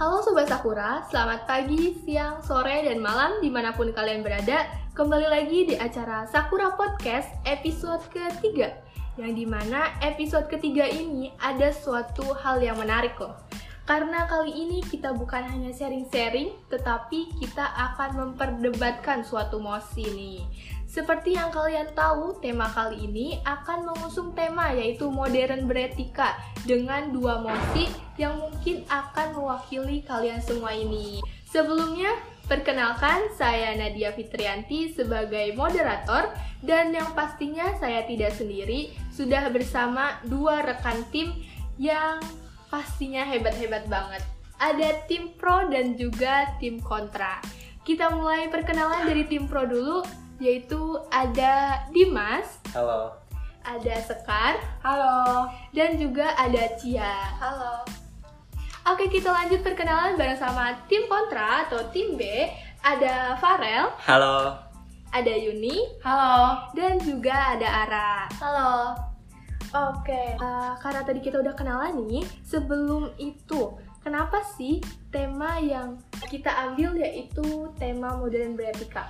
Halo Sobat Sakura, selamat pagi, siang, sore, dan malam di mana pun kalian berada Kembali lagi di acara Sakura Podcast episode ketiga Yang di mana episode ketiga ini ada suatu hal yang menarik loh karena kali ini kita bukan hanya sharing-sharing, tetapi kita akan memperdebatkan suatu mosi nih. Seperti yang kalian tahu, tema kali ini akan mengusung tema yaitu modern beretika dengan dua mosi yang mungkin akan mewakili kalian semua ini. Sebelumnya, perkenalkan saya Nadia Fitrianti sebagai moderator dan yang pastinya saya tidak sendiri, sudah bersama dua rekan tim yang pastinya hebat-hebat banget. Ada tim pro dan juga tim kontra. Kita mulai perkenalan dari tim pro dulu, yaitu ada Dimas. Halo. Ada Sekar. Halo. Dan juga ada Cia. Halo. Oke, kita lanjut perkenalan bareng sama tim kontra atau tim B. Ada Farel. Halo. Ada Yuni. Halo. Dan juga ada Ara. Halo. Oke, uh, karena tadi kita udah kenalan nih, sebelum itu, kenapa sih tema yang kita ambil yaitu tema modern beretika?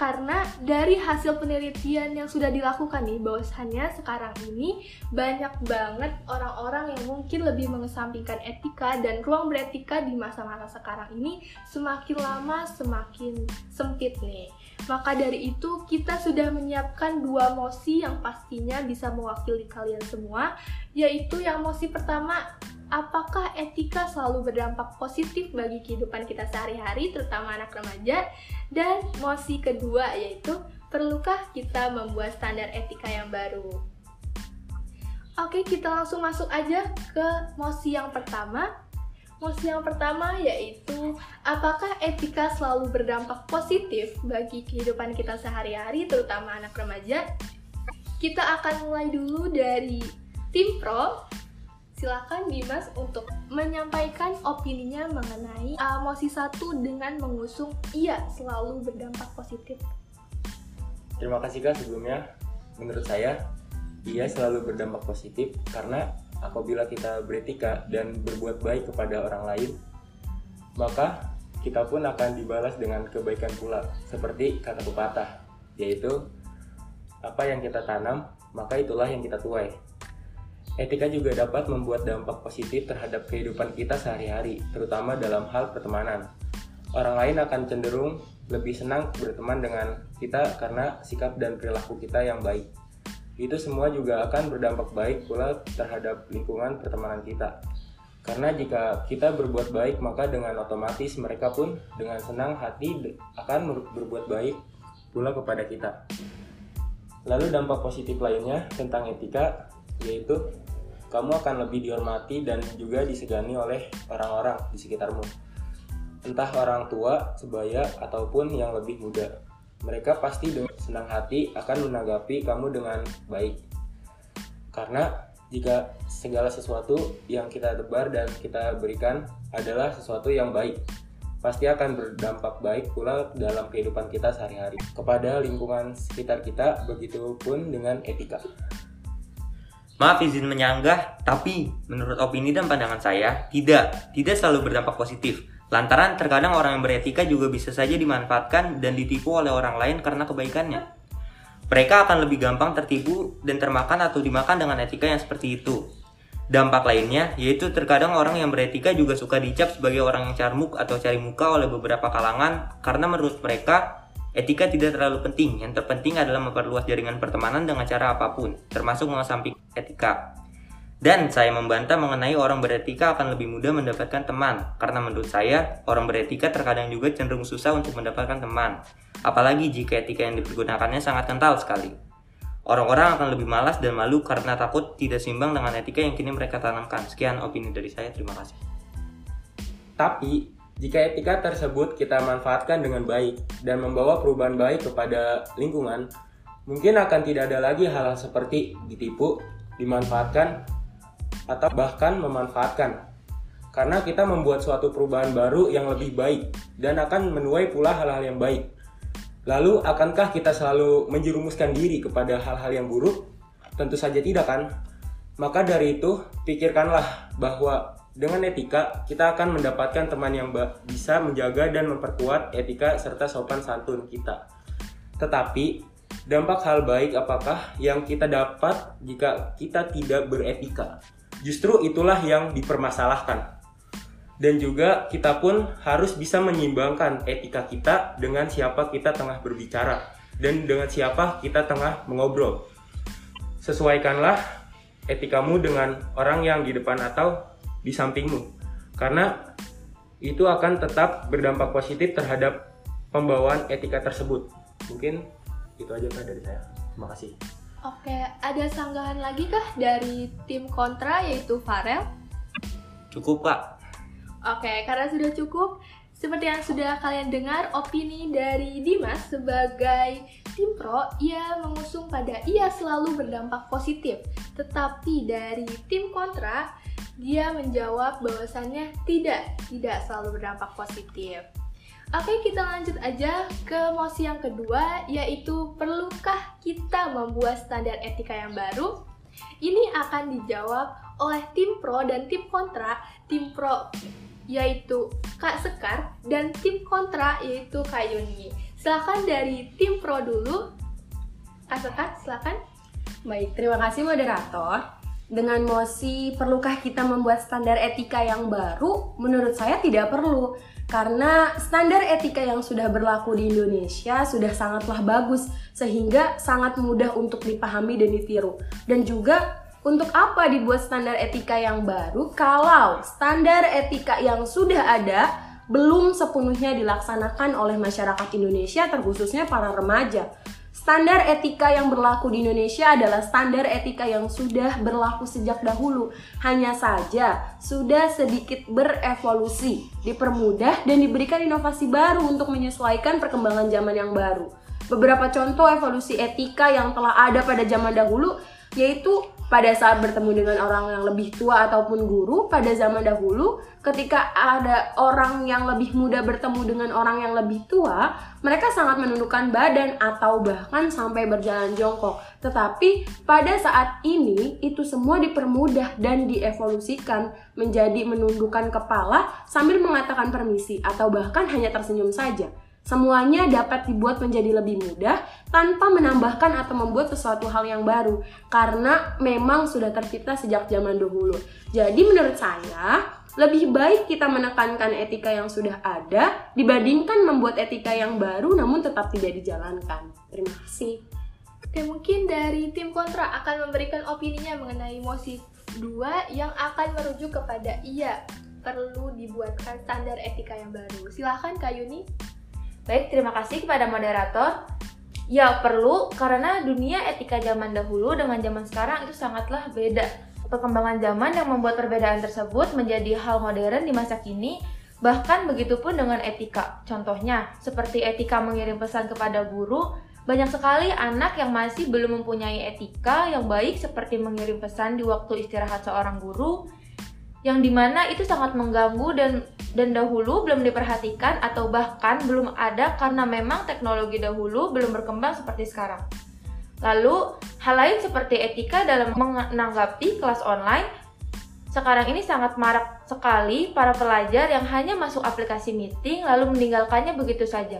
Karena dari hasil penelitian yang sudah dilakukan nih, bahwasannya sekarang ini banyak banget orang-orang yang mungkin lebih mengesampingkan etika dan ruang beretika di masa-masa sekarang ini semakin lama semakin sempit nih. Maka dari itu kita sudah menyiapkan dua mosi yang pastinya bisa mewakili kalian semua, yaitu yang mosi pertama, apakah etika selalu berdampak positif bagi kehidupan kita sehari-hari, terutama anak remaja? Dan mosi kedua yaitu, perlukah kita membuat standar etika yang baru? Oke, kita langsung masuk aja ke mosi yang pertama, Mosi yang pertama yaitu apakah etika selalu berdampak positif bagi kehidupan kita sehari-hari terutama anak remaja? Kita akan mulai dulu dari tim pro. Silakan Dimas untuk menyampaikan opininya mengenai uh, mosi satu dengan mengusung iya selalu berdampak positif. Terima kasih kak sebelumnya. Menurut saya, iya selalu berdampak positif karena apabila kita beretika dan berbuat baik kepada orang lain, maka kita pun akan dibalas dengan kebaikan pula, seperti kata pepatah, yaitu apa yang kita tanam, maka itulah yang kita tuai. Etika juga dapat membuat dampak positif terhadap kehidupan kita sehari-hari, terutama dalam hal pertemanan. Orang lain akan cenderung lebih senang berteman dengan kita karena sikap dan perilaku kita yang baik itu semua juga akan berdampak baik pula terhadap lingkungan pertemanan kita. Karena jika kita berbuat baik, maka dengan otomatis mereka pun dengan senang hati akan berbuat baik pula kepada kita. Lalu dampak positif lainnya tentang etika yaitu kamu akan lebih dihormati dan juga disegani oleh orang-orang di sekitarmu. Entah orang tua, sebaya, ataupun yang lebih muda mereka pasti dengan senang hati akan menanggapi kamu dengan baik. Karena jika segala sesuatu yang kita tebar dan kita berikan adalah sesuatu yang baik, pasti akan berdampak baik pula dalam kehidupan kita sehari-hari. Kepada lingkungan sekitar kita, begitu pun dengan etika. Maaf izin menyanggah, tapi menurut opini dan pandangan saya, tidak, tidak selalu berdampak positif. Lantaran terkadang orang yang beretika juga bisa saja dimanfaatkan dan ditipu oleh orang lain karena kebaikannya. Mereka akan lebih gampang tertipu dan termakan atau dimakan dengan etika yang seperti itu. Dampak lainnya yaitu terkadang orang yang beretika juga suka dicap sebagai orang yang carmuk atau cari muka oleh beberapa kalangan karena menurut mereka etika tidak terlalu penting. Yang terpenting adalah memperluas jaringan pertemanan dengan cara apa pun, termasuk mengesamping etika. Dan saya membantah mengenai orang beretika akan lebih mudah mendapatkan teman, karena menurut saya, orang beretika terkadang juga cenderung susah untuk mendapatkan teman. Apalagi jika etika yang dipergunakannya sangat kental sekali. Orang-orang akan lebih malas dan malu karena takut tidak seimbang dengan etika yang kini mereka tanamkan. Sekian opini dari saya, terima kasih. Tapi, jika etika tersebut kita manfaatkan dengan baik dan membawa perubahan baik kepada lingkungan, mungkin akan tidak ada lagi hal-hal seperti ditipu, dimanfaatkan, atau bahkan memanfaatkan. Karena kita membuat suatu perubahan baru yang lebih baik dan akan menuai pula hal-hal yang baik. Lalu, akankah kita selalu menjerumuskan diri kepada hal-hal yang buruk? Tentu saja tidak kan? Maka dari itu, pikirkanlah bahwa dengan etika, kita akan mendapatkan teman yang bisa menjaga dan memperkuat etika serta sopan santun kita. Tetapi, dampak hal baik apakah yang kita dapat jika kita tidak beretika? Justru itulah yang dipermasalahkan. Dan juga kita pun harus bisa menyimbangkan etika kita dengan siapa kita tengah berbicara dan dengan siapa kita tengah mengobrol. Sesuaikanlah etikamu dengan orang yang di depan atau di sampingmu karena itu akan tetap berdampak positif terhadap pembawaan etika tersebut mungkin itu aja dari saya terima kasih oke ada sanggahan lagi kah dari tim kontra yaitu Farel cukup kak oke karena sudah cukup seperti yang sudah kalian dengar, opini dari Dimas sebagai tim pro, ia mengusung pada ia selalu berdampak positif. Tetapi dari tim kontra, dia menjawab bahwasannya tidak, tidak selalu berdampak positif. Oke, kita lanjut aja ke mosi yang kedua, yaitu perlukah kita membuat standar etika yang baru? Ini akan dijawab oleh tim pro dan tim kontra. Tim pro yaitu Kak Sekar dan tim kontra yaitu Kak Yuni. Silahkan dari tim pro dulu. Kak Sekar, silahkan. Baik, terima kasih moderator dengan mosi perlukah kita membuat standar etika yang baru? Menurut saya tidak perlu. Karena standar etika yang sudah berlaku di Indonesia sudah sangatlah bagus sehingga sangat mudah untuk dipahami dan ditiru. Dan juga untuk apa dibuat standar etika yang baru kalau standar etika yang sudah ada belum sepenuhnya dilaksanakan oleh masyarakat Indonesia terkhususnya para remaja. Standar etika yang berlaku di Indonesia adalah standar etika yang sudah berlaku sejak dahulu. Hanya saja sudah sedikit berevolusi, dipermudah dan diberikan inovasi baru untuk menyesuaikan perkembangan zaman yang baru. Beberapa contoh evolusi etika yang telah ada pada zaman dahulu yaitu pada saat bertemu dengan orang yang lebih tua ataupun guru pada zaman dahulu ketika ada orang yang lebih muda bertemu dengan orang yang lebih tua mereka sangat menundukkan badan atau bahkan sampai berjalan jongkok. Tetapi pada saat ini itu semua dipermudah dan dievolusikan menjadi menundukkan kepala sambil mengatakan permisi atau bahkan hanya tersenyum saja Semuanya dapat dibuat menjadi lebih mudah tanpa menambahkan atau membuat sesuatu hal yang baru karena memang sudah tercipta sejak zaman dahulu. Jadi menurut saya lebih baik kita menekankan etika yang sudah ada dibandingkan membuat etika yang baru namun tetap tidak dijalankan. Terima kasih. Oke, mungkin dari tim kontra akan memberikan opininya mengenai mosi 2 yang akan merujuk kepada iya perlu dibuatkan standar etika yang baru. Silahkan Kak Yuni. Baik, terima kasih kepada moderator. Ya, perlu karena dunia etika zaman dahulu dengan zaman sekarang itu sangatlah beda. Perkembangan zaman yang membuat perbedaan tersebut menjadi hal modern di masa kini, bahkan begitu pun dengan etika. Contohnya, seperti etika mengirim pesan kepada guru, banyak sekali anak yang masih belum mempunyai etika yang baik seperti mengirim pesan di waktu istirahat seorang guru, yang di mana itu sangat mengganggu dan dan dahulu belum diperhatikan atau bahkan belum ada karena memang teknologi dahulu belum berkembang seperti sekarang. Lalu, hal lain seperti etika dalam menanggapi kelas online sekarang ini sangat marak sekali para pelajar yang hanya masuk aplikasi meeting lalu meninggalkannya begitu saja.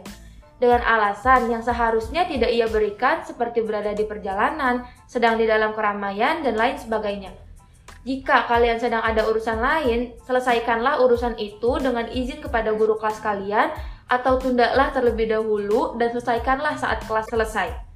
Dengan alasan yang seharusnya tidak ia berikan seperti berada di perjalanan, sedang di dalam keramaian, dan lain sebagainya. Jika kalian sedang ada urusan lain, selesaikanlah urusan itu dengan izin kepada guru kelas kalian atau tundalah terlebih dahulu dan selesaikanlah saat kelas selesai.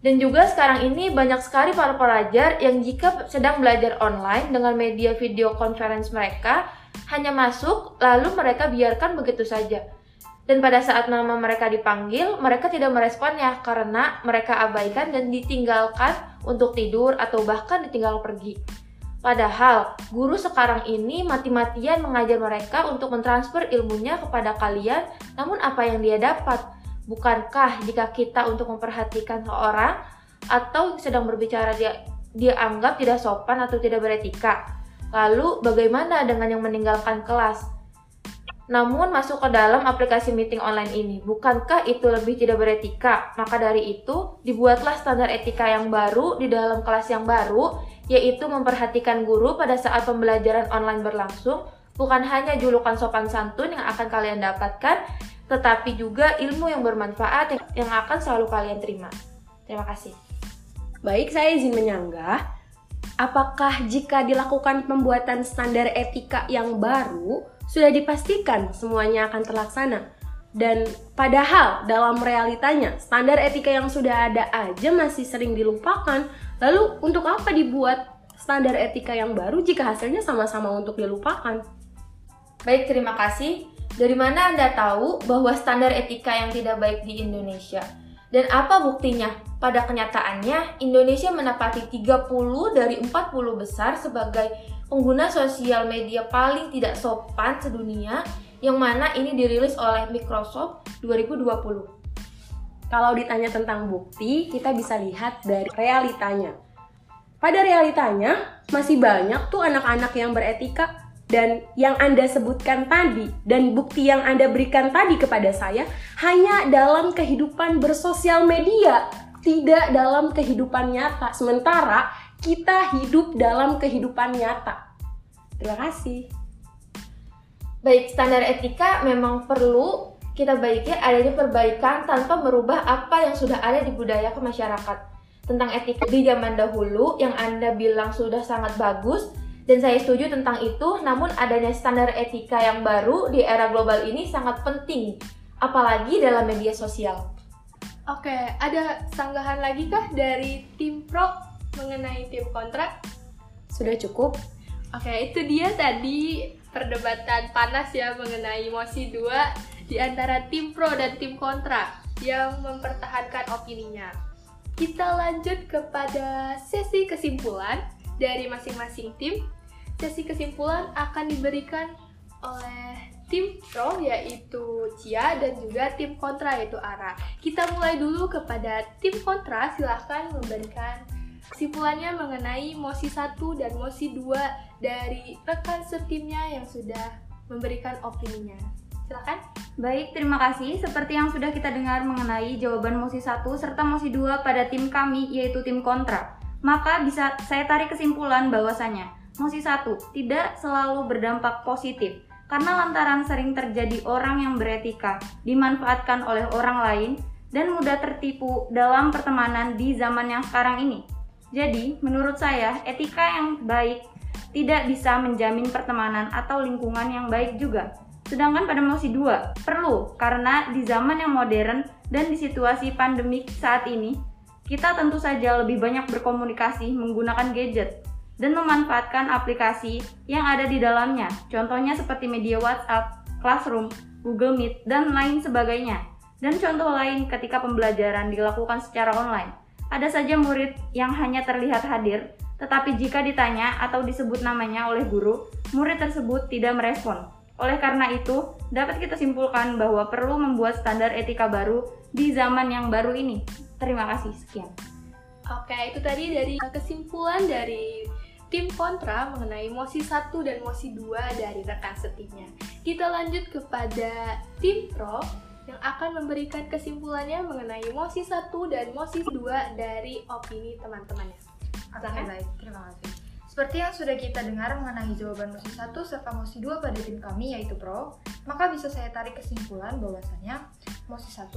Dan juga sekarang ini banyak sekali para pelajar yang jika sedang belajar online dengan media video conference mereka hanya masuk lalu mereka biarkan begitu saja. Dan pada saat nama mereka dipanggil, mereka tidak meresponnya karena mereka abaikan dan ditinggalkan untuk tidur atau bahkan ditinggal pergi. Padahal, guru sekarang ini mati-matian mengajar mereka untuk mentransfer ilmunya kepada kalian, namun apa yang dia dapat? Bukankah jika kita untuk memperhatikan seorang atau sedang berbicara dia dia anggap tidak sopan atau tidak beretika? Lalu bagaimana dengan yang meninggalkan kelas? Namun masuk ke dalam aplikasi meeting online ini. Bukankah itu lebih tidak beretika? Maka dari itu, dibuatlah standar etika yang baru di dalam kelas yang baru, yaitu memperhatikan guru pada saat pembelajaran online berlangsung, bukan hanya julukan sopan santun yang akan kalian dapatkan, tetapi juga ilmu yang bermanfaat yang akan selalu kalian terima. Terima kasih. Baik, saya izin menyanggah. Apakah jika dilakukan pembuatan standar etika yang baru, sudah dipastikan semuanya akan terlaksana? Dan padahal dalam realitanya, standar etika yang sudah ada aja masih sering dilupakan. Lalu untuk apa dibuat standar etika yang baru jika hasilnya sama-sama untuk dilupakan? Baik, terima kasih. Dari mana Anda tahu bahwa standar etika yang tidak baik di Indonesia? Dan apa buktinya? Pada kenyataannya, Indonesia menepati 30 dari 40 besar sebagai pengguna sosial media paling tidak sopan sedunia yang mana ini dirilis oleh Microsoft 2020. Kalau ditanya tentang bukti, kita bisa lihat dari realitanya. Pada realitanya, masih banyak tuh anak-anak yang beretika dan yang Anda sebutkan tadi dan bukti yang Anda berikan tadi kepada saya hanya dalam kehidupan bersosial media, tidak dalam kehidupan nyata. Sementara kita hidup dalam kehidupan nyata. Terima kasih. Baik, standar etika memang perlu kita baiki adanya perbaikan tanpa merubah apa yang sudah ada di budaya ke masyarakat. Tentang etika di zaman dahulu yang Anda bilang sudah sangat bagus, dan saya setuju tentang itu, namun adanya standar etika yang baru di era global ini sangat penting, apalagi dalam media sosial. Oke, ada sanggahan lagi kah dari tim pro mengenai tim kontra? Sudah cukup? Oke, itu dia tadi perdebatan panas ya mengenai mosi 2 di antara tim pro dan tim kontra yang mempertahankan opininya. Kita lanjut kepada sesi kesimpulan dari masing-masing tim sesi kesimpulan akan diberikan oleh tim pro yaitu Cia dan juga tim kontra yaitu Ara. Kita mulai dulu kepada tim kontra, silahkan memberikan kesimpulannya mengenai mosi 1 dan mosi 2 dari rekan setimnya yang sudah memberikan opininya. Silakan. Baik, terima kasih. Seperti yang sudah kita dengar mengenai jawaban mosi 1 serta mosi 2 pada tim kami yaitu tim kontra. Maka bisa saya tarik kesimpulan bahwasanya Mosi 1 tidak selalu berdampak positif karena lantaran sering terjadi orang yang beretika dimanfaatkan oleh orang lain dan mudah tertipu dalam pertemanan di zaman yang sekarang ini. Jadi, menurut saya, etika yang baik tidak bisa menjamin pertemanan atau lingkungan yang baik juga. Sedangkan pada mosi 2, perlu karena di zaman yang modern dan di situasi pandemik saat ini, kita tentu saja lebih banyak berkomunikasi menggunakan gadget dan memanfaatkan aplikasi yang ada di dalamnya. Contohnya seperti media WhatsApp, Classroom, Google Meet, dan lain sebagainya. Dan contoh lain ketika pembelajaran dilakukan secara online. Ada saja murid yang hanya terlihat hadir, tetapi jika ditanya atau disebut namanya oleh guru, murid tersebut tidak merespon. Oleh karena itu, dapat kita simpulkan bahwa perlu membuat standar etika baru di zaman yang baru ini. Terima kasih, sekian. Oke, itu tadi dari kesimpulan dari tim kontra mengenai mosi 1 dan mosi 2 dari rekan setimnya. Kita lanjut kepada tim pro yang akan memberikan kesimpulannya mengenai mosi 1 dan mosi 2 dari opini teman-temannya. Oke, baik. Terima kasih. Seperti yang sudah kita dengar mengenai jawaban mosi 1 serta mosi 2 pada tim kami yaitu pro, maka bisa saya tarik kesimpulan bahwasanya mosi 1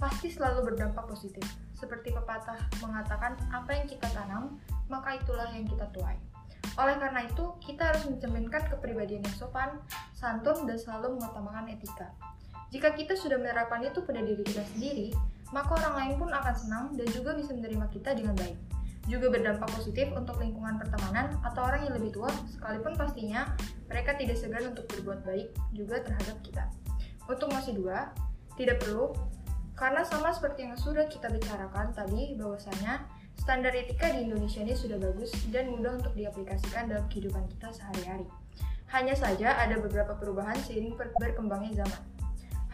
pasti selalu berdampak positif. Seperti pepatah mengatakan apa yang kita tanam, maka itulah yang kita tuai. Oleh karena itu, kita harus mencerminkan kepribadian yang sopan, santun, dan selalu mengutamakan etika. Jika kita sudah menerapkan itu pada diri kita sendiri, maka orang lain pun akan senang dan juga bisa menerima kita dengan baik. Juga berdampak positif untuk lingkungan pertemanan atau orang yang lebih tua, sekalipun pastinya mereka tidak segan untuk berbuat baik juga terhadap kita. Untuk masih dua, tidak perlu, karena sama seperti yang sudah kita bicarakan tadi, bahwasanya Standar etika di Indonesia ini sudah bagus dan mudah untuk diaplikasikan dalam kehidupan kita sehari-hari. Hanya saja ada beberapa perubahan seiring berkembangnya zaman.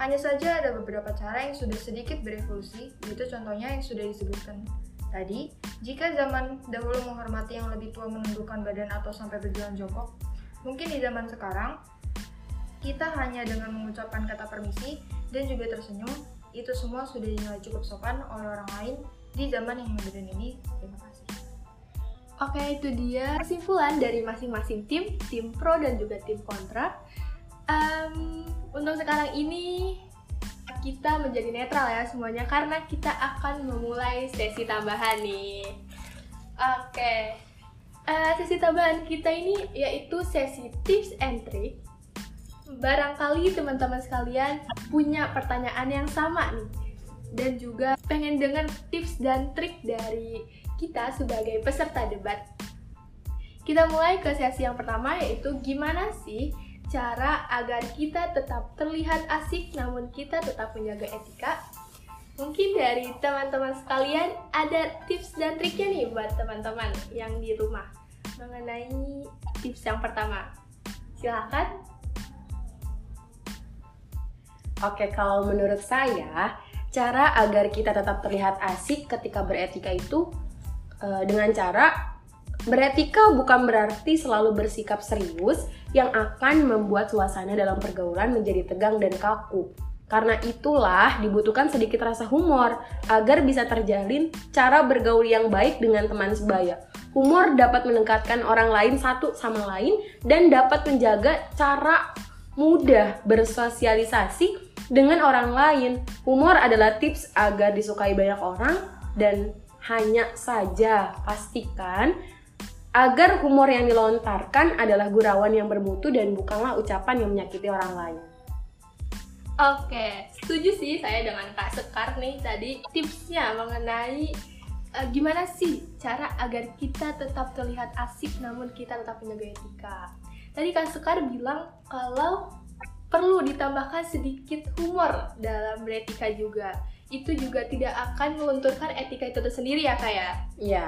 Hanya saja ada beberapa cara yang sudah sedikit berevolusi, yaitu contohnya yang sudah disebutkan tadi. Jika zaman dahulu menghormati yang lebih tua menundukkan badan atau sampai berjalan jongkok, mungkin di zaman sekarang kita hanya dengan mengucapkan kata permisi dan juga tersenyum, itu semua sudah dinilai cukup sopan oleh orang lain di zaman yang modern ini. Terima kasih. Oke, itu dia kesimpulan dari masing-masing tim, tim pro dan juga tim kontra. Em, untuk sekarang ini kita menjadi netral ya semuanya karena kita akan memulai sesi tambahan nih. Oke, Eh, sesi tambahan kita ini yaitu sesi tips and trick. Barangkali teman-teman sekalian punya pertanyaan yang sama nih dan juga pengen dengar tips dan trik dari kita sebagai peserta debat. Kita mulai ke sesi yang pertama yaitu gimana sih cara agar kita tetap terlihat asik namun kita tetap menjaga etika. Mungkin dari teman-teman sekalian ada tips dan triknya nih buat teman-teman yang di rumah mengenai tips yang pertama. Silahkan. Oke, kalau menurut saya, cara agar kita tetap terlihat asik ketika beretika itu eh, dengan cara beretika bukan berarti selalu bersikap serius yang akan membuat suasana dalam pergaulan menjadi tegang dan kaku. Karena itulah dibutuhkan sedikit rasa humor agar bisa terjalin cara bergaul yang baik dengan teman sebaya. Humor dapat mendekatkan orang lain satu sama lain dan dapat menjaga cara mudah bersosialisasi dengan orang lain. Humor adalah tips agar disukai banyak orang dan hanya saja pastikan agar humor yang dilontarkan adalah gurauan yang bermutu dan bukanlah ucapan yang menyakiti orang lain. Oke, setuju sih saya dengan Kak Sekar nih tadi tipsnya mengenai eh, gimana sih cara agar kita tetap terlihat asik namun kita tetap menjaga etika. Tadi Kak Sekar bilang kalau perlu ditambahkan sedikit humor dalam beretika juga. Itu juga tidak akan melunturkan etika itu sendiri ya Kak ya? Ya,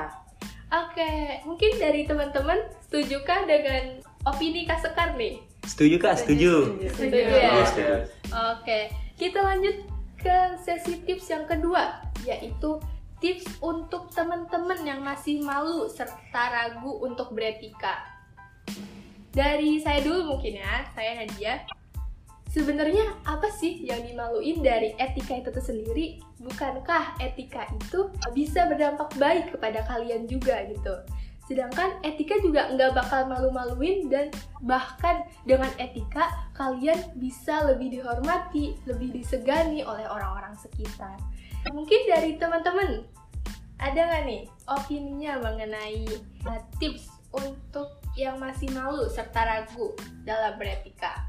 Oke, mungkin dari teman-teman setujukah dengan opini Kak Sekar nih? Setuju kak? Setuju. Setuju ya? Yes, yes. Oke, kita lanjut ke sesi tips yang kedua, yaitu tips untuk teman-teman yang masih malu serta ragu untuk beretika. Dari saya dulu mungkin ya, saya Nadia. Sebenarnya apa sih yang dimaluin dari etika itu sendiri? Bukankah etika itu bisa berdampak baik kepada kalian juga gitu? Sedangkan etika juga nggak bakal malu-maluin dan bahkan dengan etika kalian bisa lebih dihormati, lebih disegani oleh orang-orang sekitar. Mungkin dari teman-teman ada nggak nih opininya mengenai uh, tips untuk yang masih malu serta ragu dalam beretika?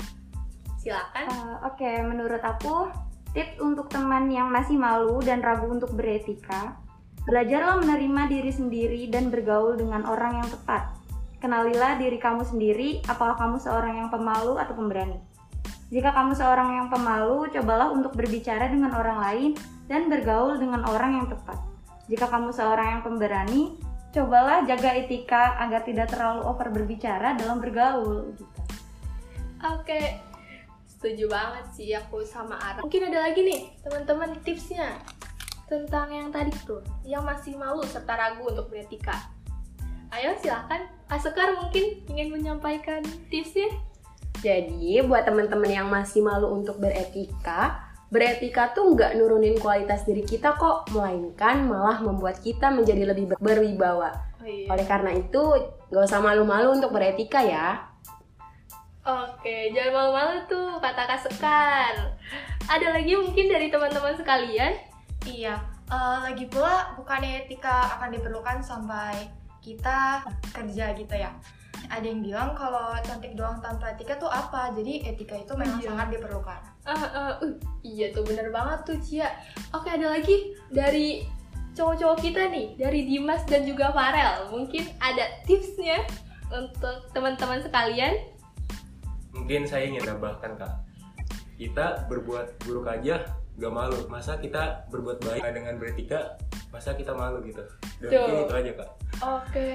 Silakan. Eh, Oke, menurut aku tips untuk teman yang masih malu dan ragu untuk beretika, belajarlah menerima diri sendiri dan bergaul dengan orang yang tepat. Kenalilah diri kamu sendiri, apakah kamu seorang yang pemalu atau pemberani. Jika kamu seorang yang pemalu, cobalah untuk berbicara dengan orang lain dan bergaul dengan orang yang tepat. Jika kamu seorang yang pemberani, cobalah jaga etika agar tidak terlalu over berbicara dalam bergaul. Gitu. Oke, setuju banget sih aku sama Ara. Mungkin ada lagi nih teman-teman tipsnya tentang yang tadi tuh, yang masih malu serta ragu untuk beretika. Ayo silahkan, Kak Sekar mungkin ingin menyampaikan tipsnya. Jadi buat teman-teman yang masih malu untuk beretika, beretika tuh nggak nurunin kualitas diri kita kok, melainkan malah membuat kita menjadi lebih ber- berwibawa. Oh iya. Oleh karena itu, nggak usah malu-malu untuk beretika ya. Oke, jangan malu-malu tuh kata Sekar. Ada lagi mungkin dari teman-teman sekalian? Iya, eh, lagi pula bukannya etika akan diperlukan sampai kita kerja gitu ya. Ada yang bilang kalau cantik doang tanpa etika tuh apa? Jadi etika itu memang Iya. sangat diperlukan. Ah, ah, uh, iya tuh bener banget tuh Cia. Oke ada lagi dari cowok-cowok kita nih, dari Dimas dan juga Farel. Mungkin ada tipsnya untuk teman-teman sekalian. Mungkin saya ingin tambahkan kak, kita berbuat buruk aja gak malu. Masa kita berbuat baik dengan beretika, masa kita malu gitu. Dan mungkin itu aja kak. Oke,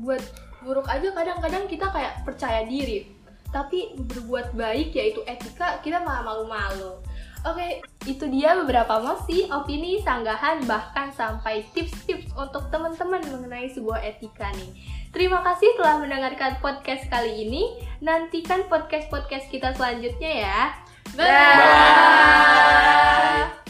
buat buruk aja kadang-kadang kita kayak percaya diri. Tapi berbuat baik yaitu etika, kita malah malu-malu. Oke, itu dia beberapa mosi, opini, sanggahan, bahkan sampai tips-tips untuk teman-teman mengenai sebuah etika nih. Terima kasih telah mendengarkan podcast kali ini. Nantikan podcast-podcast kita selanjutnya ya. Bye. Bye.